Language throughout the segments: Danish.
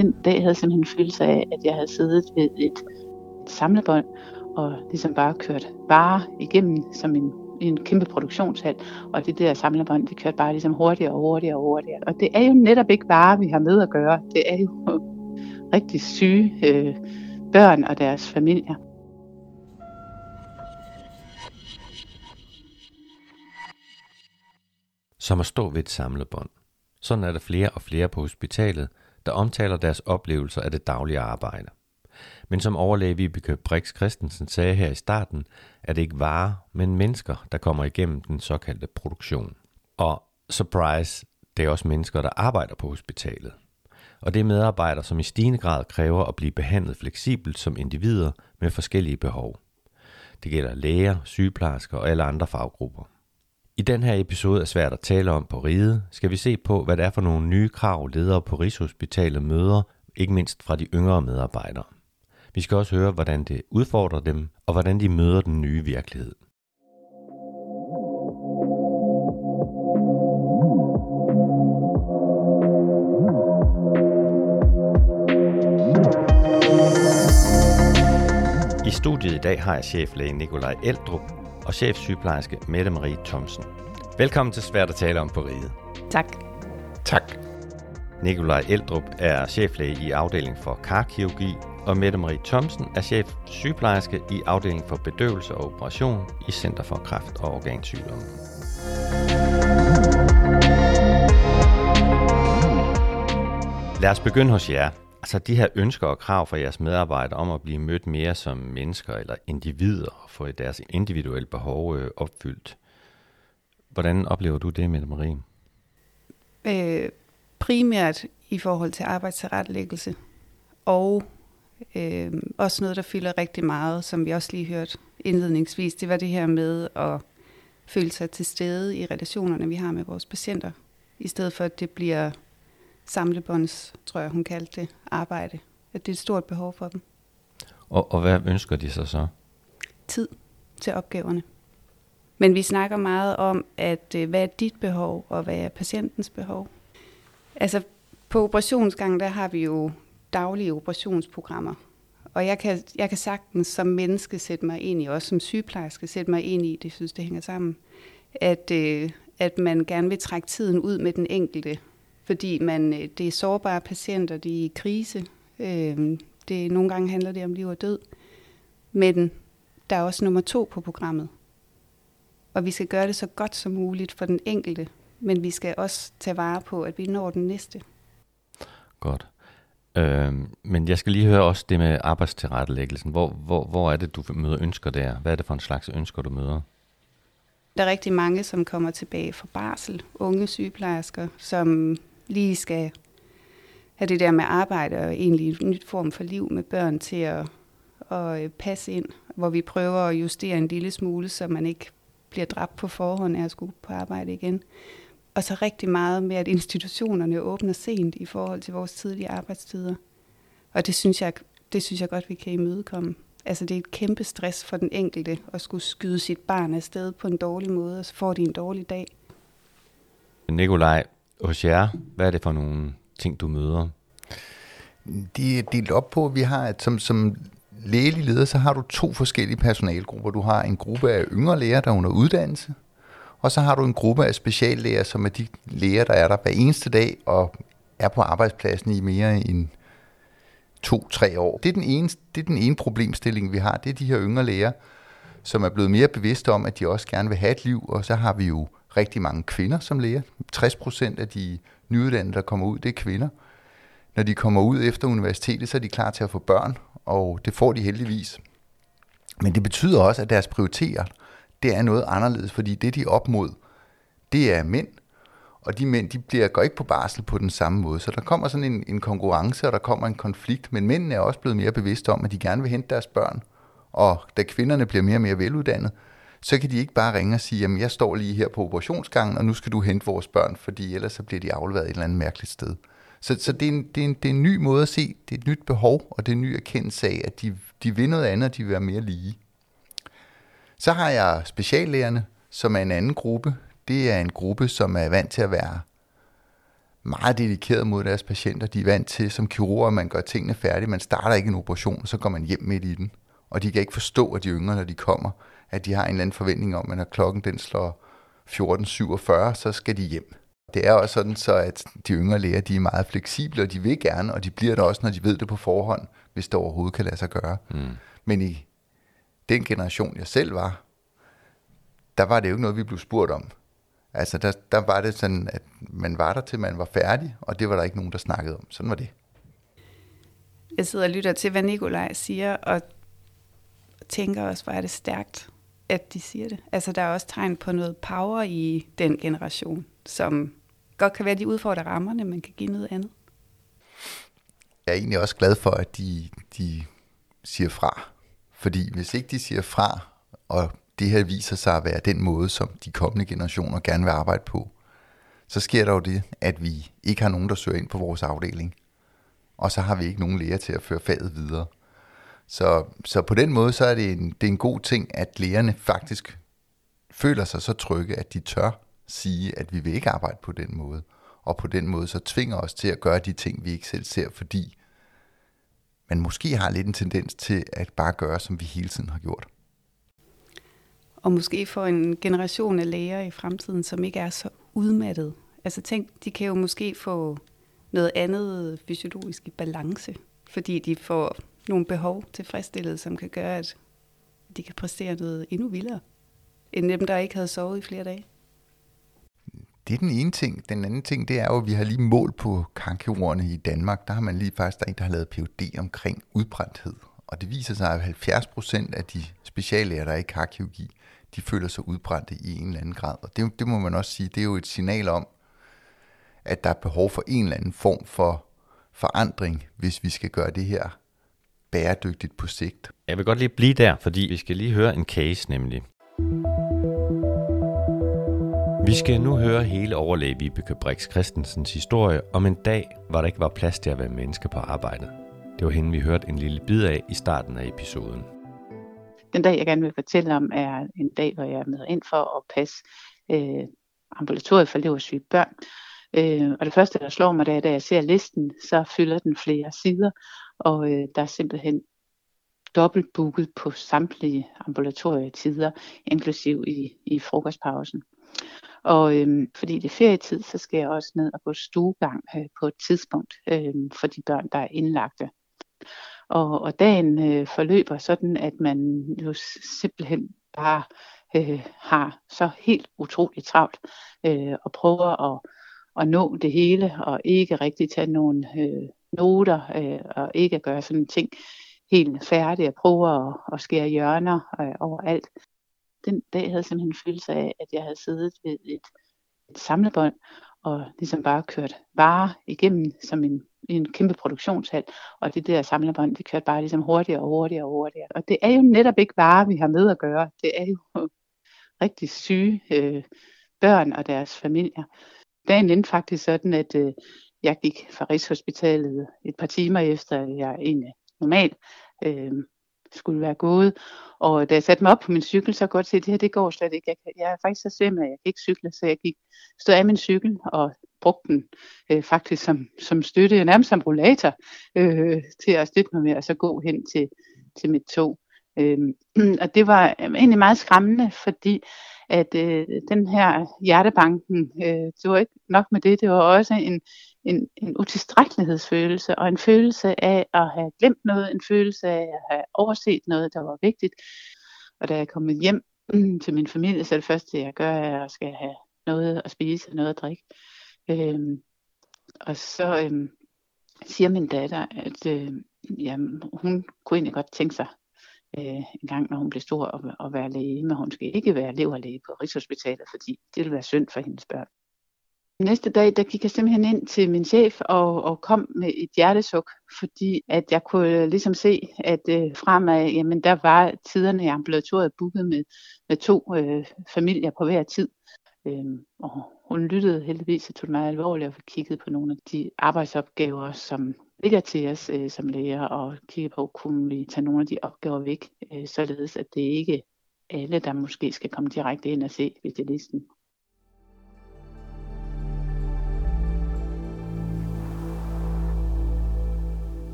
den dag havde jeg simpelthen en følelse af, at jeg havde siddet ved et, et samlebånd og ligesom bare kørt bare igennem som en, en kæmpe produktionshal, og det der samlebånd, det kørte bare ligesom hurtigere og hurtigere og hurtigere. Og det er jo netop ikke varer, vi har med at gøre. Det er jo rigtig syge øh, børn og deres familier. Som at stå ved et samlebånd. Sådan er der flere og flere på hospitalet, der omtaler deres oplevelser af det daglige arbejde. Men som overlæge Vibeke Brix Christensen sagde her i starten, er det ikke varer, men mennesker, der kommer igennem den såkaldte produktion. Og surprise, det er også mennesker, der arbejder på hospitalet. Og det er medarbejdere, som i stigende grad kræver at blive behandlet fleksibelt som individer med forskellige behov. Det gælder læger, sygeplejersker og alle andre faggrupper. I den her episode er svært at tale om på riget, skal vi se på, hvad det er for nogle nye krav, ledere på Rigshospitalet møder, ikke mindst fra de yngre medarbejdere. Vi skal også høre, hvordan det udfordrer dem, og hvordan de møder den nye virkelighed. I studiet i dag har jeg cheflæge Nikolaj Eldrup og chefsygeplejerske Mette Marie Thomsen. Velkommen til Svært at tale om på riget. Tak. Tak. Nikolaj Eldrup er cheflæge i afdeling for karkirurgi, og Mette Marie Thomsen er chef sygeplejerske i afdeling for bedøvelse og operation i Center for Kræft og Organsygdomme. Lad os begynde hos jer. Altså de her ønsker og krav fra jeres medarbejdere om at blive mødt mere som mennesker eller individer og få deres individuelle behov øh, opfyldt. Hvordan oplever du det, Mette Marie? Øh, primært i forhold til arbejdstilrettelæggelse og øh, også noget, der fylder rigtig meget, som vi også lige hørte indledningsvis, det var det her med at føle sig til stede i relationerne, vi har med vores patienter, i stedet for at det bliver samlebånds, tror jeg hun kaldte det, arbejde. At det er et stort behov for dem. Og, og hvad ønsker de sig så? Tid til opgaverne. Men vi snakker meget om, at øh, hvad er dit behov, og hvad er patientens behov. Altså på operationsgangen, der har vi jo daglige operationsprogrammer. Og jeg kan, jeg kan sagtens som menneske sætte mig ind i, også som sygeplejerske sætte mig ind i, det synes, det hænger sammen, at, øh, at man gerne vil trække tiden ud med den enkelte, fordi man, øh, det er sårbare patienter, de er i krise. Øh, det, nogle gange handler det om liv og død. Men der er også nummer to på programmet. Og vi skal gøre det så godt som muligt for den enkelte, men vi skal også tage vare på, at vi når den næste. Godt. Øh, men jeg skal lige høre også det med arbejdstilrettelæggelsen. Hvor, hvor, hvor er det, du møder ønsker der? Hvad er det for en slags ønsker, du møder? Der er rigtig mange, som kommer tilbage fra barsel. Unge sygeplejersker, som lige skal have det der med arbejde og egentlig en nyt form for liv med børn til at, at øh, passe ind, hvor vi prøver at justere en lille smule, så man ikke bliver dræbt på forhånd af at skulle på arbejde igen. Og så rigtig meget med, at institutionerne åbner sent i forhold til vores tidlige arbejdstider. Og det synes jeg, det synes jeg godt, vi kan imødekomme. Altså det er et kæmpe stress for den enkelte at skulle skyde sit barn afsted på en dårlig måde, og så får de en dårlig dag. Nikolaj, hos jer, hvad er det for nogle ting, du møder? De er delt op på, vi har, at som, som lægelig leder, så har du to forskellige personalgrupper. Du har en gruppe af yngre læger, der er under uddannelse, og så har du en gruppe af speciallæger, som er de læger, der er der hver eneste dag og er på arbejdspladsen i mere end to-tre år. Det er, den ene, det er den ene problemstilling, vi har. Det er de her yngre læger, som er blevet mere bevidste om, at de også gerne vil have et liv, og så har vi jo rigtig mange kvinder som læger. 60 procent af de nyuddannede, der kommer ud, det er kvinder. Når de kommer ud efter universitetet, så er de klar til at få børn, og det får de heldigvis. Men det betyder også, at deres prioriteter, det er noget anderledes, fordi det, de er op mod, det er mænd, og de mænd, de bliver, går ikke på barsel på den samme måde. Så der kommer sådan en, en konkurrence, og der kommer en konflikt, men mændene er også blevet mere bevidste om, at de gerne vil hente deres børn. Og da kvinderne bliver mere og mere veluddannede, så kan de ikke bare ringe og sige, jamen jeg står lige her på operationsgangen, og nu skal du hente vores børn, fordi ellers så bliver de afleveret et eller andet mærkeligt sted. Så, så det, er en, det, er en, det er en ny måde at se, det er et nyt behov, og det er en ny erkendelse af, at de, de vil noget andet, og de vil være mere lige. Så har jeg speciallægerne, som er en anden gruppe. Det er en gruppe, som er vant til at være meget dedikeret mod deres patienter. De er vant til, som kirurger, at man gør tingene færdige. Man starter ikke en operation, så går man hjem midt i den. Og de kan ikke forstå, at de yngre, når de kommer, at de har en eller anden forventning om, at når klokken den slår 14.47, så skal de hjem. Det er også sådan, så at de yngre læger de er meget fleksible, og de vil gerne, og de bliver det også, når de ved det på forhånd, hvis det overhovedet kan lade sig gøre. Mm. Men i den generation, jeg selv var, der var det jo ikke noget, vi blev spurgt om. Altså, der, der var det sådan, at man var der til, man var færdig, og det var der ikke nogen, der snakkede om. Sådan var det. Jeg sidder og lytter til, hvad Nikolaj siger, og tænker også, hvor er det stærkt, at de siger det. Altså, der er også tegn på noget power i den generation, som godt kan være, at de udfordrer rammerne, men kan give noget andet. Jeg er egentlig også glad for, at de, de siger fra. Fordi hvis ikke de siger fra, og det her viser sig at være den måde, som de kommende generationer gerne vil arbejde på, så sker der jo det, at vi ikke har nogen, der søger ind på vores afdeling. Og så har vi ikke nogen læger til at føre faget videre. Så, så på den måde, så er det en, det er en god ting, at lægerne faktisk føler sig så trygge, at de tør sige, at vi vil ikke arbejde på den måde. Og på den måde så tvinger os til at gøre de ting, vi ikke selv ser, fordi man måske har lidt en tendens til at bare gøre, som vi hele tiden har gjort. Og måske for en generation af læger i fremtiden, som ikke er så udmattet. Altså tænk, de kan jo måske få noget andet fysiologisk i balance, fordi de får nogle behov tilfredsstillet, som kan gøre, at de kan præstere noget endnu vildere, end dem, der ikke havde sovet i flere dage. Det er den ene ting. Den anden ting, det er jo, at vi har lige mål på kankirurgerne i Danmark. Der har man lige faktisk der en, der har lavet PUD omkring udbrændthed. Og det viser sig, at 70 procent af de speciallæger, der er i karkirurgi, de føler sig udbrændte i en eller anden grad. Og det, det må man også sige, det er jo et signal om, at der er behov for en eller anden form for forandring, hvis vi skal gøre det her bæredygtigt på sigt. Jeg vil godt lige blive der, fordi vi skal lige høre en case nemlig. Vi skal nu høre hele overlæge Vibeke Brix Christensens historie om en dag, hvor der ikke var plads til at være menneske på arbejdet. Det var hende, vi hørte en lille bid af i starten af episoden. Den dag, jeg gerne vil fortælle om, er en dag, hvor jeg er med ind for at passe øh, ambulatoriet for leversyge børn. Øh, og det første, der slår mig, det er, da jeg ser listen, så fylder den flere sider, og øh, der er simpelthen dobbeltbooket på samtlige ambulatorietider, inklusiv i, i frokostpausen. Og øhm, fordi det er ferietid, så skal jeg også ned og gå stuegang øh, på et tidspunkt øh, for de børn, der er indlagte. Og, og dagen øh, forløber sådan, at man jo simpelthen bare øh, har så helt utroligt travlt øh, og prøver at, at nå det hele og ikke rigtig tage nogle øh, noter øh, og ikke gøre sådan ting helt færdig og prøve at, at skære hjørner øh, overalt. Den dag havde jeg simpelthen en følelse af, at jeg havde siddet ved et, et samlebånd og ligesom bare kørt varer igennem som en, en kæmpe produktionshal, og det der samlebånd, det kørte bare ligesom hurtigere og hurtigere og hurtigere. Og det er jo netop ikke varer, vi har med at gøre. Det er jo rigtig syge øh, børn og deres familier. Dagen endte faktisk sådan, at øh, jeg gik fra Rigshospitalet et par timer efter, jeg egentlig normalt øh, skulle være gået. Og da jeg satte mig op på min cykel, så godt se, at det her det går slet ikke. Jeg, kan, jeg er faktisk så svimmel, at jeg kan ikke cykle, så jeg gik, stod af min cykel og brugte den øh, faktisk som, som støtte, nærmest som rollator, øh, til at støtte mig med, og så gå hen til, til mit tog. Øh, og det var øh, egentlig meget skræmmende, fordi at øh, den her hjertebanken, øh, det var ikke nok med det, det var også en, en, en utilstrækkelighedsfølelse, og en følelse af at have glemt noget, en følelse af at have overset noget, der var vigtigt. Og da jeg kom hjem mm, til min familie, så er det første, jeg gør, er, at jeg skal have noget at spise og noget at drikke. Øhm, og så øhm, siger min datter, at øh, jamen, hun kunne egentlig godt tænke sig øh, en gang, når hun blev stor, at, at være læge, men hun skal ikke være leverlæge på Rigshospitalet, fordi det vil være synd for hendes børn. Næste dag, der gik jeg simpelthen ind til min chef og, og kom med et hjertesuk, fordi at jeg kunne ligesom se, at øh, fremad, jamen der var tiderne i ambulatoriet booket med, med to øh, familier på hver tid. Øhm, og hun lyttede heldigvis og tog det meget alvorligt og kiggede på nogle af de arbejdsopgaver, som ligger til os øh, som læger, og kiggede på, kunne vi tage nogle af de opgaver væk, øh, således at det ikke alle, der måske skal komme direkte ind og se specialisten.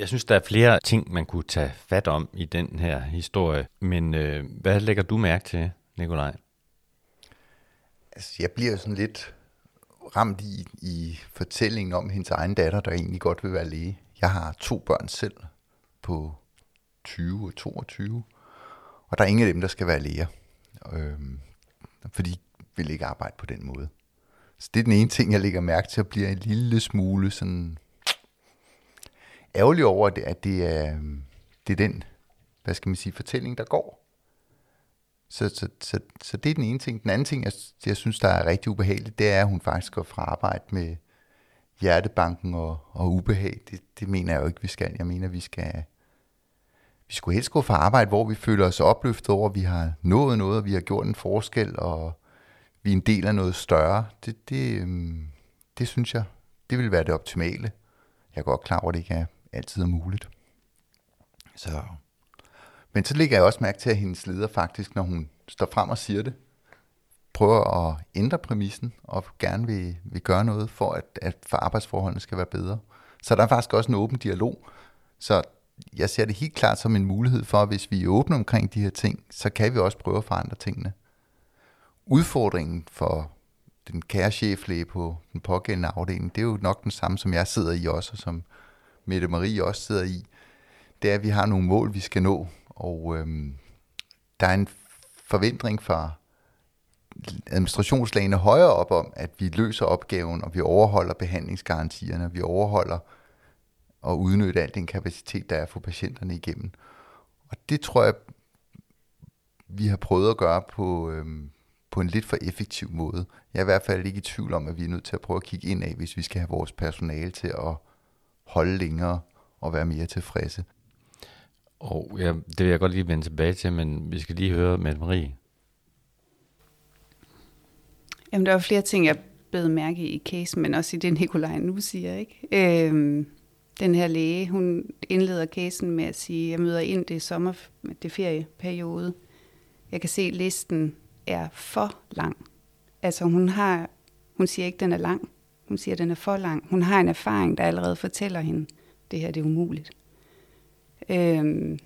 Jeg synes, der er flere ting, man kunne tage fat om i den her historie. Men øh, hvad lægger du mærke til, Nikolaj? Altså, jeg bliver sådan lidt ramt i, i fortællingen om hendes egen datter, der egentlig godt vil være læge. Jeg har to børn selv på 20 og 22, og der er ingen af dem, der skal være læger. Øh, fordi vil ikke arbejde på den måde. Så det er den ene ting, jeg lægger mærke til, at bliver en lille smule sådan ærgerlig over, at det er, øhm, det er den, hvad skal man sige, fortælling, der går. Så, så, så, så det er den ene ting. Den anden ting, jeg, jeg synes, der er rigtig ubehageligt, det er, at hun faktisk går fra arbejde med hjertebanken og, og ubehag. Det, det mener jeg jo ikke, vi skal. Jeg mener, vi skal vi skulle helst gå fra arbejde, hvor vi føler os opløftet over, at vi har nået noget, og vi har gjort en forskel, og vi er en del af noget større. Det, det, øhm, det synes jeg, det vil være det optimale. Jeg er godt klar over, at det ikke er altid er muligt. Så. Men så lægger jeg også mærke til, at hendes leder faktisk, når hun står frem og siger det, prøver at ændre præmissen og gerne vil, vil gøre noget for, at, at for arbejdsforholdene skal være bedre. Så der er faktisk også en åben dialog. Så jeg ser det helt klart som en mulighed for, at hvis vi er åbne omkring de her ting, så kan vi også prøve at forandre tingene. Udfordringen for den kære cheflæge på den pågældende afdeling, det er jo nok den samme, som jeg sidder i også, og som Mette Marie også sidder i. Det er, at vi har nogle mål, vi skal nå, og øhm, der er en forventning fra administrationslagene højere op om, at vi løser opgaven, og vi overholder behandlingsgarantierne, og vi overholder og udnytte al den kapacitet, der er for patienterne igennem. Og det tror jeg, vi har prøvet at gøre på, øhm, på en lidt for effektiv måde. Jeg er i hvert fald ikke i tvivl om, at vi er nødt til at prøve at kigge ind af, hvis vi skal have vores personale til at holde længere og være mere tilfredse. Og ja, det vil jeg godt lige vende tilbage til, men vi skal lige høre med Marie. Jamen, der er flere ting, jeg blev mærke i casen, men også i det, Nikolaj nu siger. Ikke? Øhm, den her læge, hun indleder casen med at sige, at jeg møder ind, det er sommer, det er ferieperiode. Jeg kan se, at listen er for lang. Altså hun har, hun siger ikke, at den er lang. Hun siger, at den er for lang. Hun har en erfaring, der allerede fortæller hende, at det her det er umuligt. Øhm,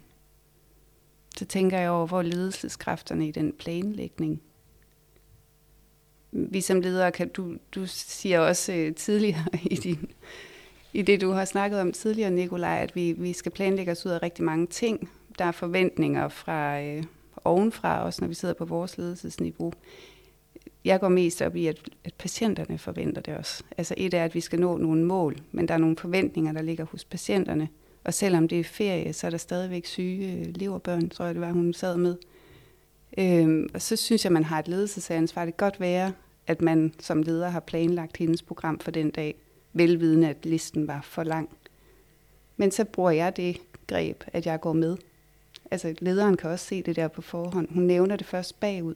så tænker jeg over, hvor ledelseskræfterne i den planlægning. Vi som ledere, kan, du, du siger også øh, tidligere i din i det, du har snakket om tidligere, Nikolaj, at vi, vi skal planlægge os ud af rigtig mange ting. Der er forventninger fra øh, ovenfra, også når vi sidder på vores ledelsesniveau. Jeg går mest op i, at, at patienterne forventer det også. Altså et er, at vi skal nå nogle mål, men der er nogle forventninger, der ligger hos patienterne. Og selvom det er ferie, så er der stadigvæk syge øh, leverbørn, tror jeg det var, hun sad med. Øhm, og så synes jeg, man har et ledelsesansvar. Det kan godt være, at man som leder har planlagt hendes program for den dag, velvidende, at listen var for lang. Men så bruger jeg det greb, at jeg går med. Altså lederen kan også se det der på forhånd. Hun nævner det først bagud.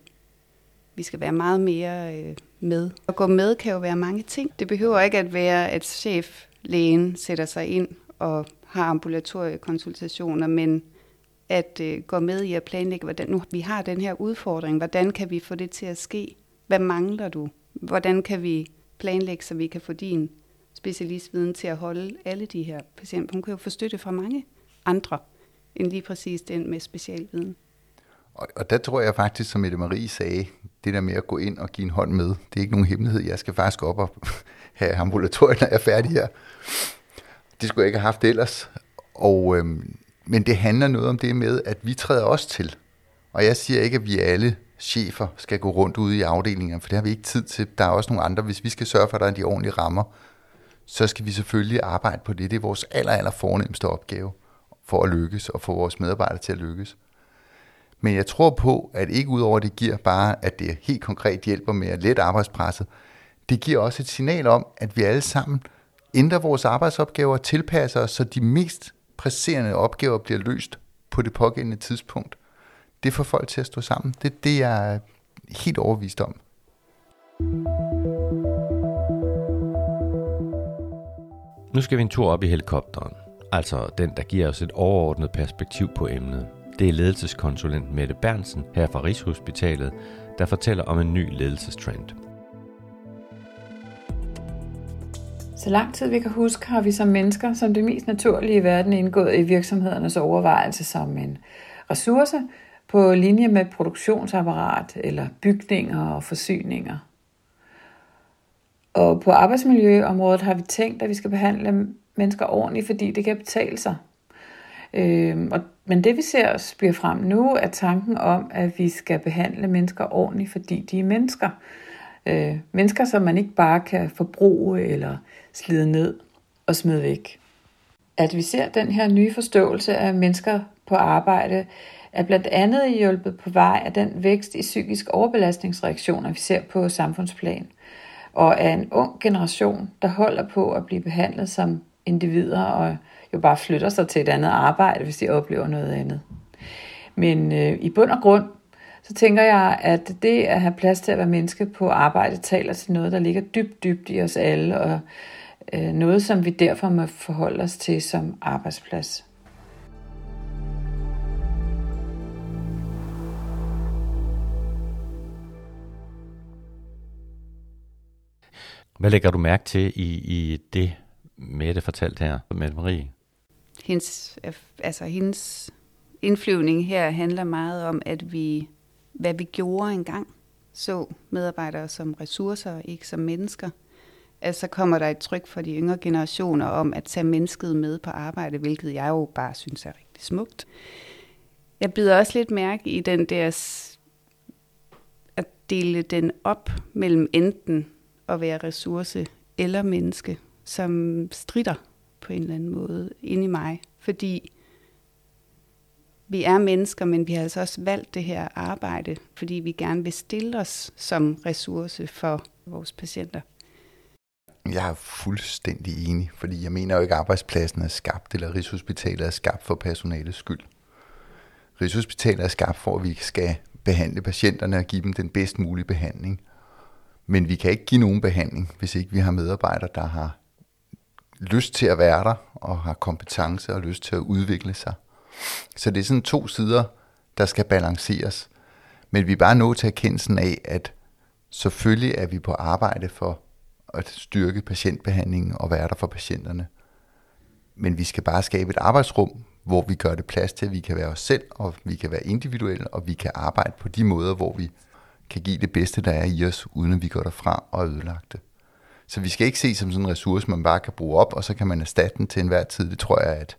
Vi skal være meget mere øh, med. At gå med kan jo være mange ting. Det behøver ikke at være, at cheflægen sætter sig ind og har ambulatoriekonsultationer, men at øh, gå med i at planlægge, hvordan nu vi har den her udfordring. Hvordan kan vi få det til at ske? Hvad mangler du? Hvordan kan vi planlægge, så vi kan få din specialistviden til at holde alle de her patienter. Hun kan jo få støtte fra mange andre, end lige præcis den med specialviden. Og, og der tror jeg faktisk, som Mette Marie sagde, det der med at gå ind og give en hånd med, det er ikke nogen hemmelighed. Jeg skal faktisk op og have ambulatoriet, når jeg er færdig her. Det skulle jeg ikke have haft ellers. Og, øhm, men det handler noget om det med, at vi træder os til. Og jeg siger ikke, at vi alle chefer skal gå rundt ude i afdelingerne, for det har vi ikke tid til. Der er også nogle andre, hvis vi skal sørge for, at der er de ordentlige rammer, så skal vi selvfølgelig arbejde på det. Det er vores aller, aller fornemmeste opgave for at lykkes og få vores medarbejdere til at lykkes. Men jeg tror på, at ikke udover det giver bare, at det helt konkret hjælper med at lette arbejdspresset, det giver også et signal om, at vi alle sammen ændrer vores arbejdsopgaver og tilpasser os, så de mest presserende opgaver bliver løst på det pågældende tidspunkt. Det får folk til at stå sammen. Det er det, jeg er helt overvist om. Nu skal vi en tur op i helikopteren, altså den, der giver os et overordnet perspektiv på emnet. Det er ledelseskonsulent Mette Bernsen her fra Rigshospitalet, der fortæller om en ny ledelsestrend. Så lang tid vi kan huske, har vi som mennesker som det mest naturlige i verden indgået i virksomhedernes overvejelse som en ressource på linje med produktionsapparat eller bygninger og forsyninger. Og på arbejdsmiljøområdet har vi tænkt, at vi skal behandle mennesker ordentligt, fordi det kan betale sig. Øh, og, men det vi ser spire frem nu, er tanken om, at vi skal behandle mennesker ordentligt, fordi de er mennesker. Øh, mennesker, som man ikke bare kan forbruge eller slide ned og smide væk. At vi ser den her nye forståelse af mennesker på arbejde, er blandt andet hjulpet på vej af den vækst i psykisk overbelastningsreaktioner, vi ser på samfundsplan, og af en ung generation, der holder på at blive behandlet som individer og jo bare flytter sig til et andet arbejde, hvis de oplever noget andet. Men øh, i bund og grund, så tænker jeg, at det at have plads til at være menneske på arbejde, taler til noget, der ligger dybt, dybt i os alle, og øh, noget, som vi derfor må forholde os til som arbejdsplads. Hvad lægger du mærke til i, i det, Mette fortalte her, Mette Marie? Hendes, altså hendes indflyvning her handler meget om, at vi, hvad vi gjorde engang, så medarbejdere som ressourcer, ikke som mennesker. Altså kommer der et tryk for de yngre generationer om at tage mennesket med på arbejde, hvilket jeg jo bare synes er rigtig smukt. Jeg bider også lidt mærke i den der at dele den op mellem enten at være ressource eller menneske, som strider på en eller anden måde inde i mig. Fordi vi er mennesker, men vi har altså også valgt det her arbejde, fordi vi gerne vil stille os som ressource for vores patienter. Jeg er fuldstændig enig, fordi jeg mener jo ikke, at arbejdspladsen er skabt, eller Rigshospitalet er skabt for personalets skyld. Rigshospitalet er skabt for, at vi skal behandle patienterne og give dem den bedst mulige behandling. Men vi kan ikke give nogen behandling, hvis ikke vi har medarbejdere, der har lyst til at være der, og har kompetence og lyst til at udvikle sig. Så det er sådan to sider, der skal balanceres. Men vi er bare nået til erkendelsen af, at selvfølgelig er vi på arbejde for at styrke patientbehandlingen og være der for patienterne. Men vi skal bare skabe et arbejdsrum, hvor vi gør det plads til, at vi kan være os selv, og vi kan være individuelle, og vi kan arbejde på de måder, hvor vi kan give det bedste, der er i os, uden at vi går derfra og ødelagt det. Så vi skal ikke se som sådan en ressource, man bare kan bruge op, og så kan man erstatte den til enhver tid. Det tror jeg, at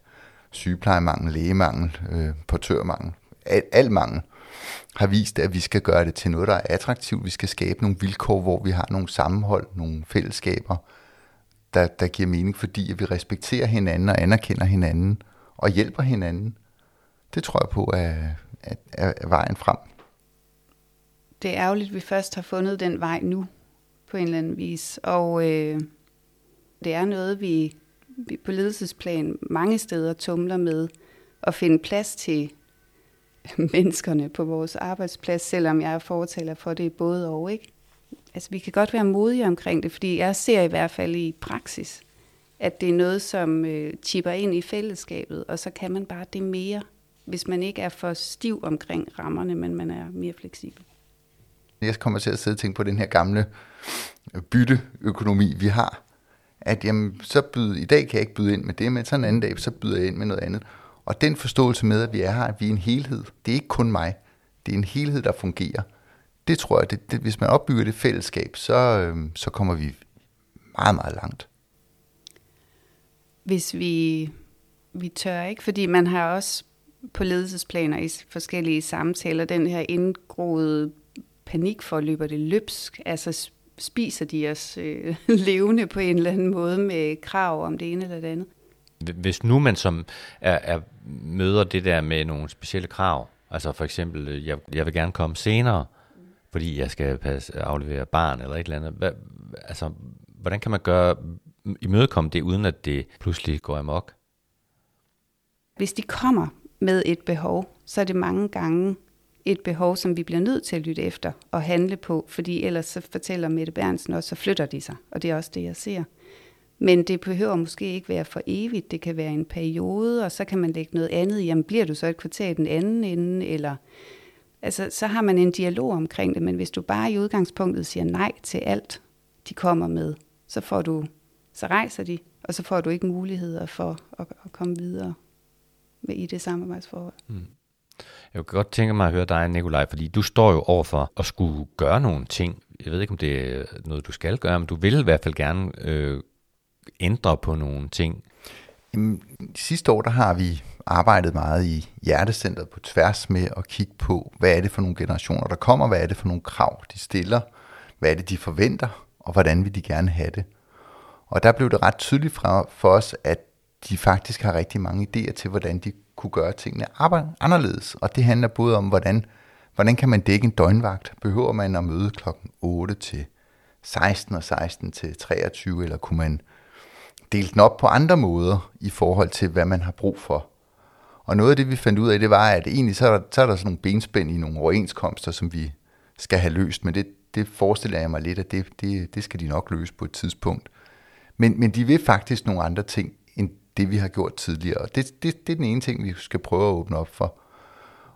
sygeplejemangel, lægemangel, øh, portørmangel, al, al mangel, har vist, at vi skal gøre det til noget, der er attraktivt. Vi skal skabe nogle vilkår, hvor vi har nogle sammenhold, nogle fællesskaber, der, der giver mening, fordi at vi respekterer hinanden og anerkender hinanden og hjælper hinanden. Det tror jeg på er, er, er vejen frem. Det er ærgerligt, at vi først har fundet den vej nu, på en eller anden vis. Og øh, det er noget, vi, vi på ledelsesplan mange steder tumler med at finde plads til menneskerne på vores arbejdsplads, selvom jeg er fortaler for det både og, ikke? Altså, vi kan godt være modige omkring det, fordi jeg ser i hvert fald i praksis, at det er noget, som øh, chipper ind i fællesskabet, og så kan man bare det mere, hvis man ikke er for stiv omkring rammerne, men man er mere fleksibel. Jeg kommer til at sidde og tænke på den her gamle bytteøkonomi, vi har. At jamen, så byde, i dag kan jeg ikke byde ind med det, men så en anden dag, så byder jeg ind med noget andet. Og den forståelse med, at vi er her, at vi er en helhed. Det er ikke kun mig. Det er en helhed, der fungerer. Det tror jeg, det, det, hvis man opbygger det fællesskab, så, øh, så kommer vi meget, meget langt. Hvis vi, vi tør ikke, fordi man har også på ledelsesplaner i forskellige samtaler, den her indgroede panik for, løber det løbsk? Altså spiser de os øh, levende på en eller anden måde med krav om det ene eller det andet? Hvis nu man som er, er, møder det der med nogle specielle krav, altså for eksempel, øh, jeg, jeg vil gerne komme senere, fordi jeg skal passe, aflevere barn eller et eller andet. Hvad, altså, hvordan kan man gøre imødekomme det, uden at det pludselig går amok? Hvis de kommer med et behov, så er det mange gange et behov, som vi bliver nødt til at lytte efter og handle på, fordi ellers så fortæller Mette Bernsen også, så flytter de sig, og det er også det, jeg ser. Men det behøver måske ikke være for evigt, det kan være en periode, og så kan man lægge noget andet, jamen bliver du så et kvarter i den anden ende, eller altså, så har man en dialog omkring det, men hvis du bare i udgangspunktet siger nej til alt, de kommer med, så får du så rejser de, og så får du ikke muligheder for at, at komme videre med i det samarbejdsforhold. Mm. Jeg kunne godt tænke mig at høre dig, Nikolaj, fordi du står jo over for at skulle gøre nogle ting. Jeg ved ikke, om det er noget, du skal gøre, men du vil i hvert fald gerne øh, ændre på nogle ting. Jamen, sidste år der har vi arbejdet meget i Hjertecentret på tværs med at kigge på, hvad er det for nogle generationer, der kommer, hvad er det for nogle krav, de stiller, hvad er det, de forventer, og hvordan vil de gerne have det. Og der blev det ret tydeligt fra, for os, at de faktisk har rigtig mange idéer til, hvordan de kunne gøre tingene anderledes. Og det handler både om, hvordan, hvordan kan man dække en døgnvagt? Behøver man at møde klokken 8 til 16 og 16 til 23, eller kunne man dele den op på andre måder i forhold til, hvad man har brug for? Og noget af det, vi fandt ud af, det var, at egentlig så er der, så er der sådan nogle benspænd i nogle overenskomster, som vi skal have løst, men det, det forestiller jeg mig lidt, at det, det, det skal de nok løse på et tidspunkt. Men, men de vil faktisk nogle andre ting, det vi har gjort tidligere. Det, det, det er den ene ting, vi skal prøve at åbne op for.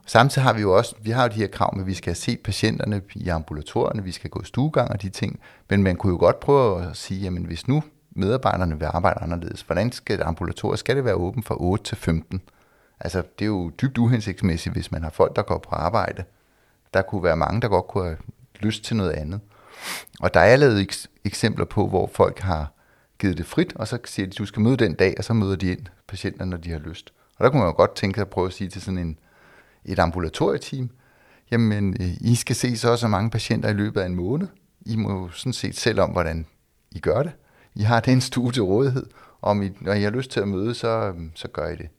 Samtidig har vi jo også, vi har jo de her krav med, at vi skal se patienterne i ambulatorierne, vi skal gå stuegang og de ting, men man kunne jo godt prøve at sige, jamen hvis nu medarbejderne vil arbejde anderledes, hvordan skal det ambulatoriet, skal det være åben fra 8 til 15? Altså det er jo dybt uhensigtsmæssigt, hvis man har folk, der går på arbejde. Der kunne være mange, der godt kunne have lyst til noget andet. Og der er lavet eksempler på, hvor folk har givet det frit, og så siger de, du skal møde den dag, og så møder de ind patienterne, når de har lyst. Og der kunne man jo godt tænke sig at prøve at sige til sådan en, et ambulatorieteam, jamen, øh, I skal se så så mange patienter i løbet af en måned. I må jo sådan set selv om, hvordan I gør det. I har den stue til rådighed, og om I, når I har lyst til at møde, så, øhm, så gør I det.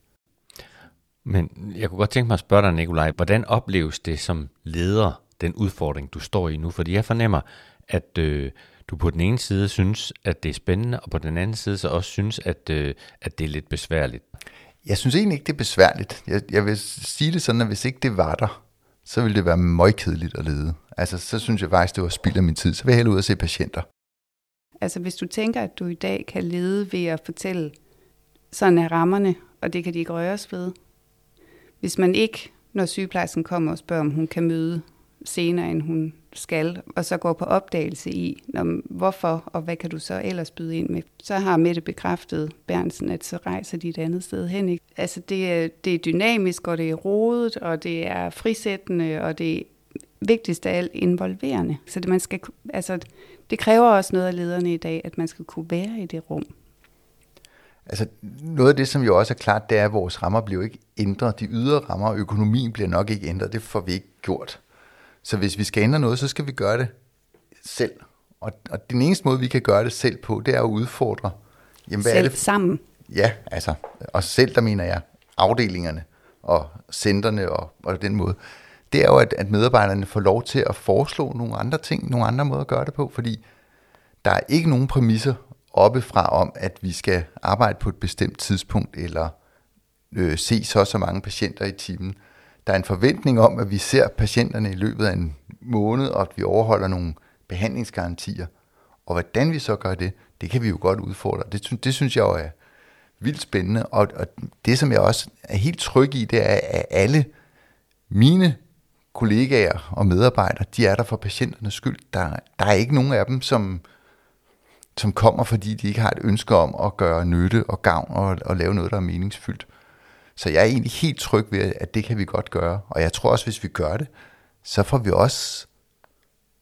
Men jeg kunne godt tænke mig at spørge dig, Nikolaj, hvordan opleves det som leder, den udfordring, du står i nu? Fordi jeg fornemmer, at øh, du på den ene side synes, at det er spændende, og på den anden side så også synes, at, øh, at det er lidt besværligt. Jeg synes egentlig ikke, det er besværligt. Jeg, jeg vil sige det sådan, at hvis ikke det var der, så ville det være møgkedeligt at lede. Altså, så synes jeg faktisk, det var spild af min tid. Så vil jeg hellere ud og se patienter. Altså, hvis du tænker, at du i dag kan lede ved at fortælle, sådan er rammerne, og det kan de ikke røres ved. Hvis man ikke, når sygeplejersken kommer og spørger, om hun kan møde senere, end hun skal, og så går på opdagelse i, når, hvorfor og hvad kan du så ellers byde ind med. Så har Mette bekræftet Bernsen, at så rejser de et andet sted hen. Ikke? Altså det er, det er dynamisk, og det er rodet, og det er frisættende, og det er vigtigst af alt involverende. Så det, man skal, altså, det kræver også noget af lederne i dag, at man skal kunne være i det rum. Altså noget af det, som jo også er klart, det er, at vores rammer bliver ikke ændret. De ydre rammer og økonomien bliver nok ikke ændret. Det får vi ikke gjort. Så hvis vi skal ændre noget, så skal vi gøre det selv. Og, og den eneste måde, vi kan gøre det selv på, det er at udfordre. Jamen, hvad selv er det? sammen. Ja, altså. Og selv, der mener jeg afdelingerne og centerne og, og den måde. Det er jo, at, at medarbejderne får lov til at foreslå nogle andre ting, nogle andre måder at gøre det på, fordi der er ikke nogen præmisser oppefra om, at vi skal arbejde på et bestemt tidspunkt, eller øh, se så så mange patienter i timen. Der er en forventning om, at vi ser patienterne i løbet af en måned, og at vi overholder nogle behandlingsgarantier. Og hvordan vi så gør det, det kan vi jo godt udfordre. Det, det synes jeg jo er vildt spændende. Og, og det, som jeg også er helt tryg i, det er, at alle mine kollegaer og medarbejdere, de er der for patienternes skyld. Der, der er ikke nogen af dem, som, som kommer, fordi de ikke har et ønske om at gøre nytte og gavn og, og lave noget, der er meningsfyldt. Så jeg er egentlig helt tryg ved, at det kan vi godt gøre. Og jeg tror også, hvis vi gør det, så får vi også,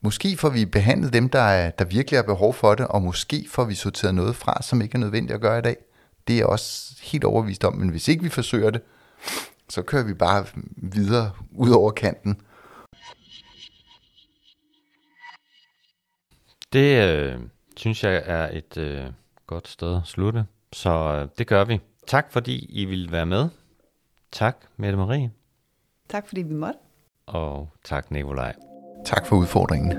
måske får vi behandlet dem, der, er, der virkelig har behov for det, og måske får vi sorteret noget fra, som ikke er nødvendigt at gøre i dag. Det er jeg også helt overvist om, men hvis ikke vi forsøger det, så kører vi bare videre ud over kanten. Det øh, synes jeg er et øh, godt sted at slutte, så øh, det gør vi. Tak fordi I ville være med. Tak, Mette Marie. Tak fordi vi måtte. Og tak, Nikolaj. Tak for udfordringen.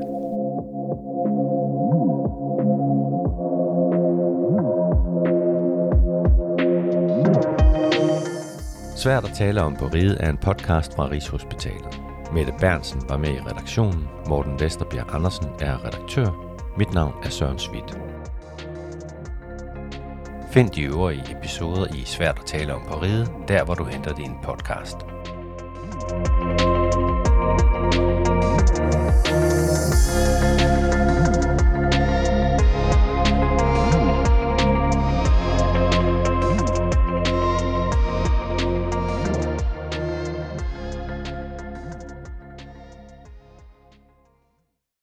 Svært at tale om på Ride er en podcast fra Rigshospitalet. Mette Bernsen var med i redaktionen, Morten Vesterbjerg Andersen er redaktør, mit navn er Søren Svidt. Find de øvrige episoder i Svært at tale om på ride, der hvor du henter din podcast.